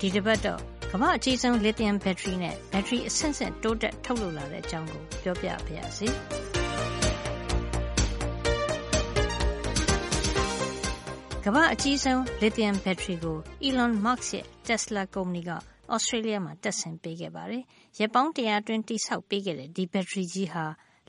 ဒီတစ်ပတ်တော့ကမ္ဘာအကြီးဆုံး lithium battery နဲ့ battery အဆင့်ဆင့်တိုးတက်ထုတ်လုပ်လာတဲ့အကြောင်းကိုပြောပြပါရစေ။ကမ္ဘာအကြီးဆုံး lithium battery ကို Elon Musk ရဲ့ Tesla ကုမ္ပဏီက Australia မှာတပ်ဆင်ပေးခဲ့ပါတယ်။ရက်ပေါင်းတရာအတွင်းတိစောက်ပေးခဲ့တဲ့ဒီ battery ကြီးဟာ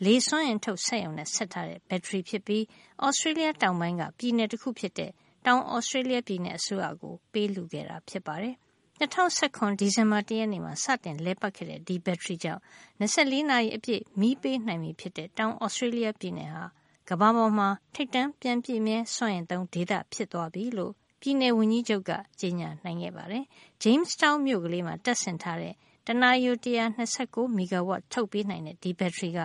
လေစွမ်းအင်ထုတ်စက်ရုံနဲ့ဆက်ထားတဲ့ battery ဖြစ်ပြီး Australia တောင်ပိုင်းကပြည်နယ်တခုဖြစ်တဲ့တောင် Australia ပြည်နယ်အစိုးရကိုပေးလှူခဲ့တာဖြစ်ပါတယ်။ ၂၀၁၇ ဒီဇင်ဘာ ၁ ရက်နေ့မှာ စတင်လည်ပတ်ခဲ့တဲ့ ဒီဘက်ထရီကြောင့် ၂၄ နာရီအပြည့် မီးပေးနိုင်ပြီဖြစ်တဲ့ တောင် Australia ပြည်နယ်ဟာ ကမ္ဘာပေါ်မှာ ထိပ်တန်း ပြန်ပြည့်မြဲစွမ်းအင်သုံး ဒေသဖြစ်သွားပြီလို့ ပြည်နယ်ဝန်ကြီးချုပ်က ကြေညာနိုင်ခဲ့ပါတယ်။ Jamestown မြို့ကလေးမှာ တပ်ဆင်ထားတဲ့ တနာရီ၁၂၉ မီဂါဝပ် ထုတ်ပေးနိုင်တဲ့ ဒီဘက်ထရီက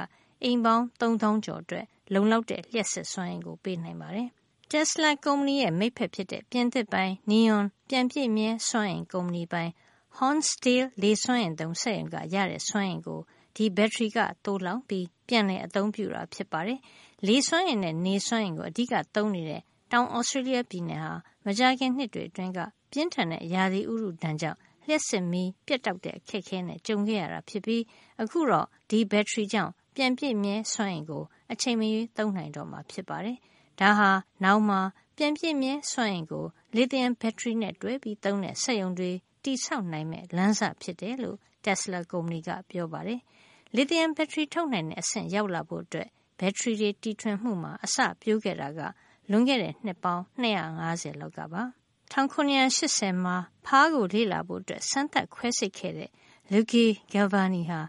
အိမ်ပေါင်းသုံးသောင်းကျော်အတွက် လုံလောက်တဲ့ လျှပ်စစ်စွမ်းအင်ကို ပေးနိုင်ပါတယ်။ Tesla ကုမ္ပဏီရဲ့ မိတ်ဖက်ဖြစ်တဲ့ ပြင်သစ်ပိုင် Neoen ပြန်ပြည့်မြဲစွမ်းအင်ကုမ္ပဏီပိုင် Hornsdale လေစွမ်းအင်သုံးစက်ရုံက ရတဲ့စွမ်းအင်ကို ဒီဘက်ထရီက သိုလှောင်ပြီး ပြန်လည် အသုံးပြုတာ ဖြစ်ပါတယ်။လေစွမ်းအင်နဲ့ နေစွမ်းအင်ကို အဓိကသုံးနေတဲ့ တောင် Australia ပြည်နယ်ဟာ မကြာခင်နှစ်တွေအတွင်းက ပြင်းထန်တဲ့ ရာသီဥတုဒဏ်ကြောင့် လျှပ်စစ်မီး ပြတ်တောက်တဲ့ အခက်အခဲနဲ့ ကြုံခဲ့ရတာဖြစ်ပြီး အခုတော့ ဒီဘက်ထရီကြောင့် ပြန်ပြည့်မြဲစွမ်းအင်ကို အချိန်မရွေး သုံးနိုင်တော့မှာ ဖြစ်ပါတယ်။ ဒါဟာ နောက်မှာ ပြန်ပြည့်မြဲစွမ်းအင်ကို လစ်သီယမ် ဘက်ထရီနဲ့ တွဲပြီးသုံးတဲ့ စက်ရုံတွေ တည်ဆောက်နိုင်မယ့် လမ်းစဖြစ်တယ်လို့ Tesla ကုမ္ပဏီက ပြောပါတယ်။လစ်သီယမ် ဘက်ထရီ ထုတ်နိုင်တဲ့ အဆင့်ရောက်လာဖို့အတွက်ဘက်ထရီတွေ တီထွင်မှုမှာ အစပျိုးခဲ့တာက လွန်ခဲ့တဲ့ နှစ်ပေါင်း ၂၅၀ လောက်ကပါ။၁၇၈၀ မှာ ဖားကိုလေ့လာဖို့ စမ်းသပ်ခွဲစိတ်ခဲ့တဲ့ Luigi Galvani ဟာ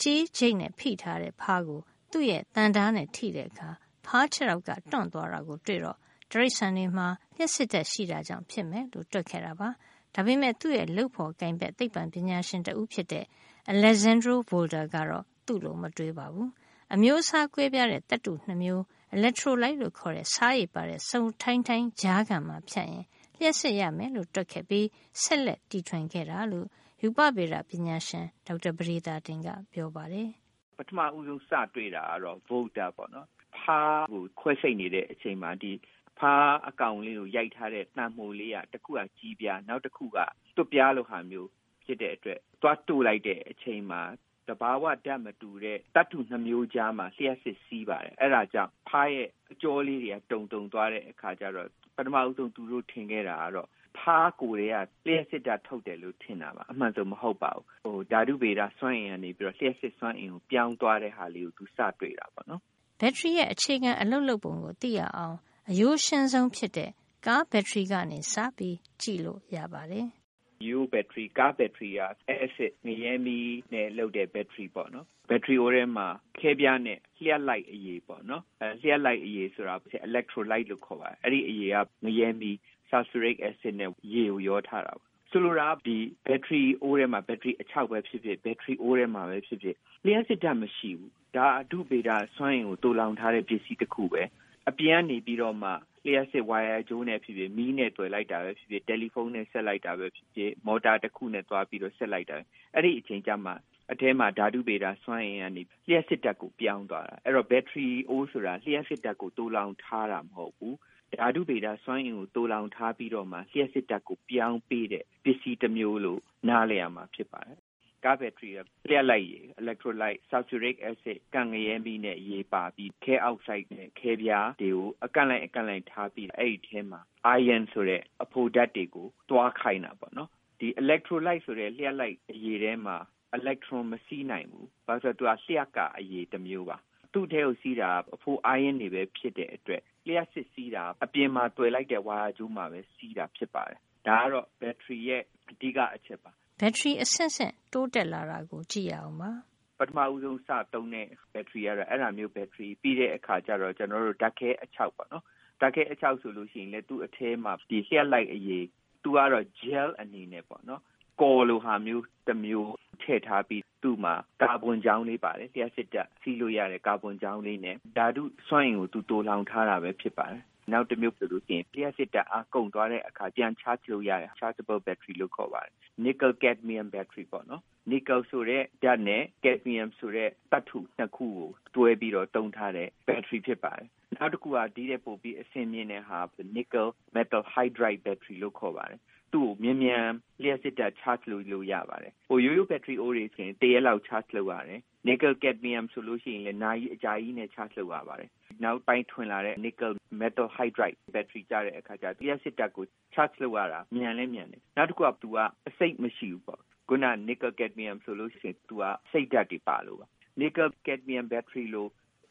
ကြေးချိတ်နဲ့ ဖိထားတဲ့ ဖားကို သူ့ရဲ့ သံဓါးနဲ့ ထိတဲ့အခါ ဖားခြေထောက်က တွန့်သွားတာကို တွေ့တော့ တိရစ္ဆာန်တွေမှာ လျှပ်စစ်ဓါတ်ရှိတာကြောင့် ဖြစ်မယ်လို့ တွက်ခဲ့တာပါ။ဒါပေမယ့် သူ့ရဲ့ လုပ်ဖေါ်ကိုင်ဘက် သိပ္ပံပညာရှင်တဦးဖြစ်တဲ့ Alessandro Volta ကတော့ သူ့လို မတွေးပါဘူး။အမျိုးအစားကွဲပြားတဲ့ သတ္တု ၂ မျိုး electrolyte လို့ခေါ်တဲ့ ဆားရည်ပါတဲ့စုံထိုင်းထိုင်း ကြားခံမှာ ဖြတ်ရင် လျှပ်စစ်ရမယ်လို့ တွက်ခဲ့ပြီး ဆက်လက်တီထွင်ခဲ့တာလို့ ရူပဗေဒပညာရှင် ဒေါက်တာ ပဒေသာတင်က ပြောပါတယ်။ပထမဦးဆုံး စတွေ့တာကတော့ Volta ပေါ့နော်။ ဖားကိုခွဲစိတ်နေတဲ့အချိန်မှာဒီဖားအကောင်လေးကိုရိုက်ထားတဲ့သံမှိုလေးကတခုကကြီးပြားနောက်တခုကတွတ်ပြားလိုဟာမျိုးဖြစ်တဲ့အတွက်သွားတို့လိုက်တဲ့အချိန်မှာတဘာဝဓာတ်မတူတဲ့တတ္ထုနှမျိုးကြားမှာလျှက်စစ်စီးပါတယ်အဲ့ဒါကြောင့်ဖားရဲ့အကျော်လေးတွေကတုံတုံသွားတဲ့အခါကျတော့ပထမဦးဆုံးသူတို့ထင်ခဲ့တာကတော့ဖားကိုတွေကလျှက်စစ်တာထုတ်တယ်လို့ထင်တာပါအမှန်ဆိုမဟုတ်ပါဘူးဟိုဓာတုဗေဒစွမ်းအင်ကနေပြီးတော့လျှက်စစ်စွမ်းအင်ကိုပြောင်းသွားတဲ့ဟာလေးကိုသူစတွေ့တာပေါ့နော် ဘက်ထရီရဲ့အခြေခံအလုပ်လုပ်ပုံကိုသိရအောင် အရိုးရှင်းဆုံးဖြစ်တဲ့ကားဘက်ထရီကနေစပြီးကြည့်လို့ရပါတယ်။ U ဘက်ထရီကားဘက်ထရီက acid ငရဲမီးနဲ့လုပ်တဲ့ဘက်ထရီပေါ့နော်။ဘက်ထရီအိုထဲမှာခဲပြားနဲ့လျှပ်လိုက်အရည်ပေါ့နော်။အဲလျှပ်လိုက်အရည်ဆိုတာ electrolyte လို့ခေါ်ပါတယ်။အဲ့ဒီအရည်ကငရဲမီး sulfuric acid နဲ့ရေကိုရောထားတာပေါ့ ဆိုလိုတာဒီဘက်ထရီအိုးထဲမှာဘက်ထရီအချောက်ပဲဖြစ်ဖြစ်ဘက်ထရီအိုးထဲမှာပဲဖြစ်ဖြစ်လျှက်စစ်ဓာတ်မရှိဘူးဒါအဓုဗေဒစွမ်းအင်ကိုတူလောင်ထားတဲ့ပစ္စည်းတစ်ခုပဲအပြင်ကနေပြီးတော့မှလျှက်စစ်ဝါယာကြိုးနဲ့ဖြစ်ဖြစ်မီးနဲ့တွေ့လိုက်တာပဲဖြစ်ဖြစ်တယ်လီဖုန်းနဲ့ဆက်လိုက်တာပဲဖြစ်ဖြစ်မော်တာတစ်ခုနဲ့သွားပြီးတော့ဆက်လိုက်တာအဲ့ဒီအချိန်ကျမှအထဲမှာဓာတုဗေဒစွမ်းအင်ကနေလျှက်စစ်ဓာတ်ကိုပြောင်းသွားတာအဲ့တော့ဘက်ထရီအိုးဆိုတာလျှက်စစ်ဓာတ်ကိုတူလောင်ထားတာမဟုတ်ဘူး ဓာတုဗေဒစွမ်းအင်ကိုတူလောင်ထားပြီးတော့မှလျှက်စစ်ဓာတ်ကိုပြောင်းပေးတဲ့ပစ္စည်းတစ်မျိုးလို့နားလည်ရမှာဖြစ်ပါတယ်ကားဘက်ထရီကလျှက်လိုက်ရည် electrolyte sulfuric acid ကံငရဲမီးနဲ့ရေပါပြီးခဲအောက်ဆိုက်နဲ့ခဲပြားတွေကိုအကန့်လိုက်အကန့်လိုက်ထားပြီးအဲ့ဒီထဲမှာ iron ဆိုတဲ့အဖိုဓာတ်တွေကိုတွားခိုင်းတာပေါ့နော်ဒီ electrolyte ဆိုတဲ့လျှက်လိုက်အရည်ထဲမှာ electron မစီးနိုင်ဘူးဘာလို့ဆိုတော့သူကလျှက်ကအရည်တစ်မျိုးပါ သူ့ထဲကိုစီးတာအဖိုး iron တွေပဲဖြစ်တဲ့အတွက်လျှက်စစ်စီးတာအပြင်မှာတွေ့လိုက်တဲ့ဝါယာကြိုးမှာပဲစီးတာဖြစ်ပါတယ်ဒါကတော့ဘက်ထရီရဲ့အဓိကအချက်ပါဘက်ထရီအဆင့်ဆင့်တိုးတက်လာတာကိုကြည့်ရအောင်ပါပထမဦးဆုံးစသုံးတဲ့ဘက်ထရီကတော့အဲ့ဒါမျိုးဘက်ထရီပြီးတဲ့အခါကျတော့ကျွန်တော်တို့ဓာတ်ခဲအချောက်ပေါ့နော်ဓာတ်ခဲအချောက်ဆိုလို့ရှိရင်လည်းသူ့အထဲမှာဒီလျှက်လိုက်အရေးသူကတော့ gel အနေနဲ့ပေါ့နော်ကော်လိုဟာမျိုးတစ်မျိုး ထည့်ထားပြီးသူ့မှာကာဗွန်ကြောင်းလေးပါတယ်လျှက်စစ်ဓာတ်စီးလို့ရတဲ့ကာဗွန်ကြောင်းလေးနဲ့ဓာတုစွမ်းအင်ကိုသူတိုးလောင်ထားတာပဲဖြစ်ပါတယ်နောက်တမျိုးဆိုလို့ရှိရင်လျှပ်စစ်ဓါတ်အားကုန်သွားတဲ့အခါပြန် charge လုပ်ရတဲ့ chargeable battery လို့ခေါ်ပါတယ်။ nickel cadmium battery ပေါ့နော်။ nickel ဆိုတဲ့ဓါတ်နဲ့ cadmium ဆိုတဲ့သတ္တုနှစ်ခုကိုတွဲပြီးတော့သုံးထားတဲ့ battery ဖြစ်ပါတယ်။နောက်တခုကဒီထက်ပိုပြီးအဆင့်မြင့်တဲ့ဟာက nickel metal hydride battery လို့ခေါ်ပါတယ်။ သူ့ကိုမြန်မြန်လျှပ်စစ်ဓါတ် charge လုပ်လို့ရပါတယ်။ဟိုရိုးရိုး battery အိုးတွေဆိုရင်တရက်လောက် charge လုပ်ရတယ်။ nickel cadmium ဆိုလို့ရှိရင်လည်းနာရီအကြာကြီးနဲ့ charge လုပ်ရပါတယ်။နောက်ပိုင်းထွင်လာတဲ့ nickel metal hydride battery ကျတဲ့အခါကျတော့လျှပ်စစ်ဓါတ်ကို charge လုပ်ရတာမြန်လည်းမြန်တယ်။နောက်တခုကသူကအဆိပ်မရှိဘူးပေါ့။ခုနက nickel cadmium ဆိုလို့ရှိရင်သူကအဆိပ်ဓါတ်တွေပါလို့ပါ။ nickel cadmium battery လို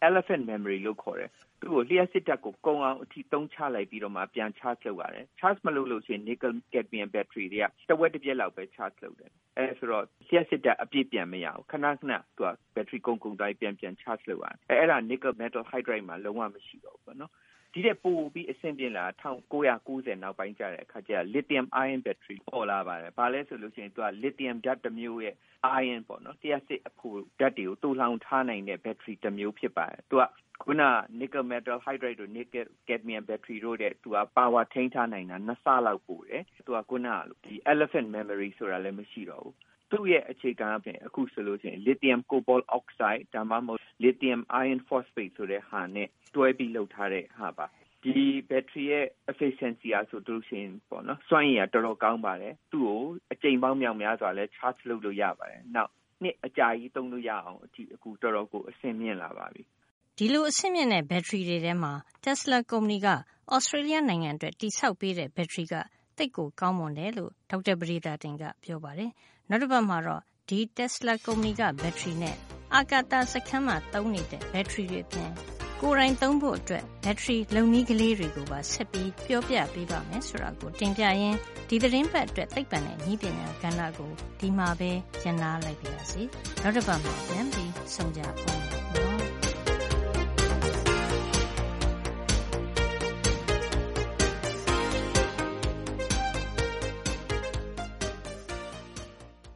elephant memory လို့ခေါ်တယ်။သူ့ကိုလျှပ်စစ်ဓါတ်ကိုကုန်အောင်အထိအသုံးချလိုက်ပြီးတော့မှပြန် charge လုပ်ရတယ်။ charge မလုပ်လို့ရှိရင် nickel cadmium battery တွေကတဝက်တပျက်လောက်ပဲ charge လုပ်တယ်။အဲဆိုတော့လျှပ်စစ်ဓါတ်အပြည့်ပြန်မရဘူး။ခဏခဏသူက battery ကုန်ကုန်သွားပြီးပြန်ပြန် charge လုပ်ရတယ်။အဲဒါ nickel metal hydride မှာလုံးဝမရှိတော့ဘူးပေါ့နော်။ ဒီထက်ပိုပြီးအဆင့်မြင့်လာတာ၁၉၉၀နောက်ပိုင်းကျတဲ့အခါကျတော့ lithium ion battery ပေါ်လာပါတယ်။ဘာလဲဆိုလို့ရှိရင်သူက lithium ဓါတ်တမျိုးရဲ့ ion ပေါ့နော်လျှပ်စစ်အဖိုဓါတ်တွေကိုသိုလှောင်ထားနိုင်တဲ့ battery တမျိုးဖြစ်ပါတယ်။သူကခုနက nickel metal hydride တို့ nickel cadmium battery တို့ထက်သူကပါဝါထိန်းထားနိုင်တာ၂ဆလောက်ပိုတယ်။သူကခုနကလို elephant memory ဆိုတာလည်းမရှိတော့ဘူး။ သူ့ရဲ့အခြေခံအားဖြင့်အခုဆိုလို့ရှိရင် lithium cobalt oxide ဒါမှမဟုတ် lithium iron phosphate ဆိုတဲ့ဟာနဲ့တွဲပြီးလုပ်ထားတဲ့ဟာပါ။ဒီဘက်ထရီရဲ့ efficiency ကဆိုလို့ရှိရင်ပေါ့နော်စွမ်းရည်ကတော်တော်ကောင်းပါတယ်။သူ့ကိုအကြိမ်ပေါင်းမြောက်များစွာလည်း charge လုပ်လို့ရပါတယ်။နောက်နှစ်အကြာကြီးသုံးလို့ရအောင်အထိအခုတော်တော်ကိုအဆင့်မြင့်လာပါပြီ။ဒီလိုအဆင့်မြင့်တဲ့ဘက်ထရီတွေထဲမှာ Tesla ကုမ္ပဏီက Australia နိုင်ငံအတွက်တည်ဆောက်ပေးတဲ့ဘက်ထရီကသိပ်ကိုကောင်းမွန်တယ်လို့ဒေါက်တာပဒေသာတင်ကပြောပါတယ်။ နောက်တပတ်မှာတော့ဒီ Tesla ကုမ္ပဏီကဘက်ထရီနဲ့အာကာသစခန်းမှာသုံးနေတဲ့ဘက်ထရီတွေအပြင်ကိုယ်တိုင်သုံးဖို့အတွက်ဘက်ထရီလုပ်နည်းကလေးတွေကိုပါဆက်ပြီးပြောပြပေးပါမယ်ဆိုတာကိုတင်ပြရင်းဒီသတင်းပတ်အတွက်သိပ္ပံနဲ့ဤပညာကဏ္ဍကိုဒီမှာပဲကျင်းနာလိုက်ပါရစေ။နောက်တစ်ပတ်မှာပြန်ပြီးဆုံကြပါမယ်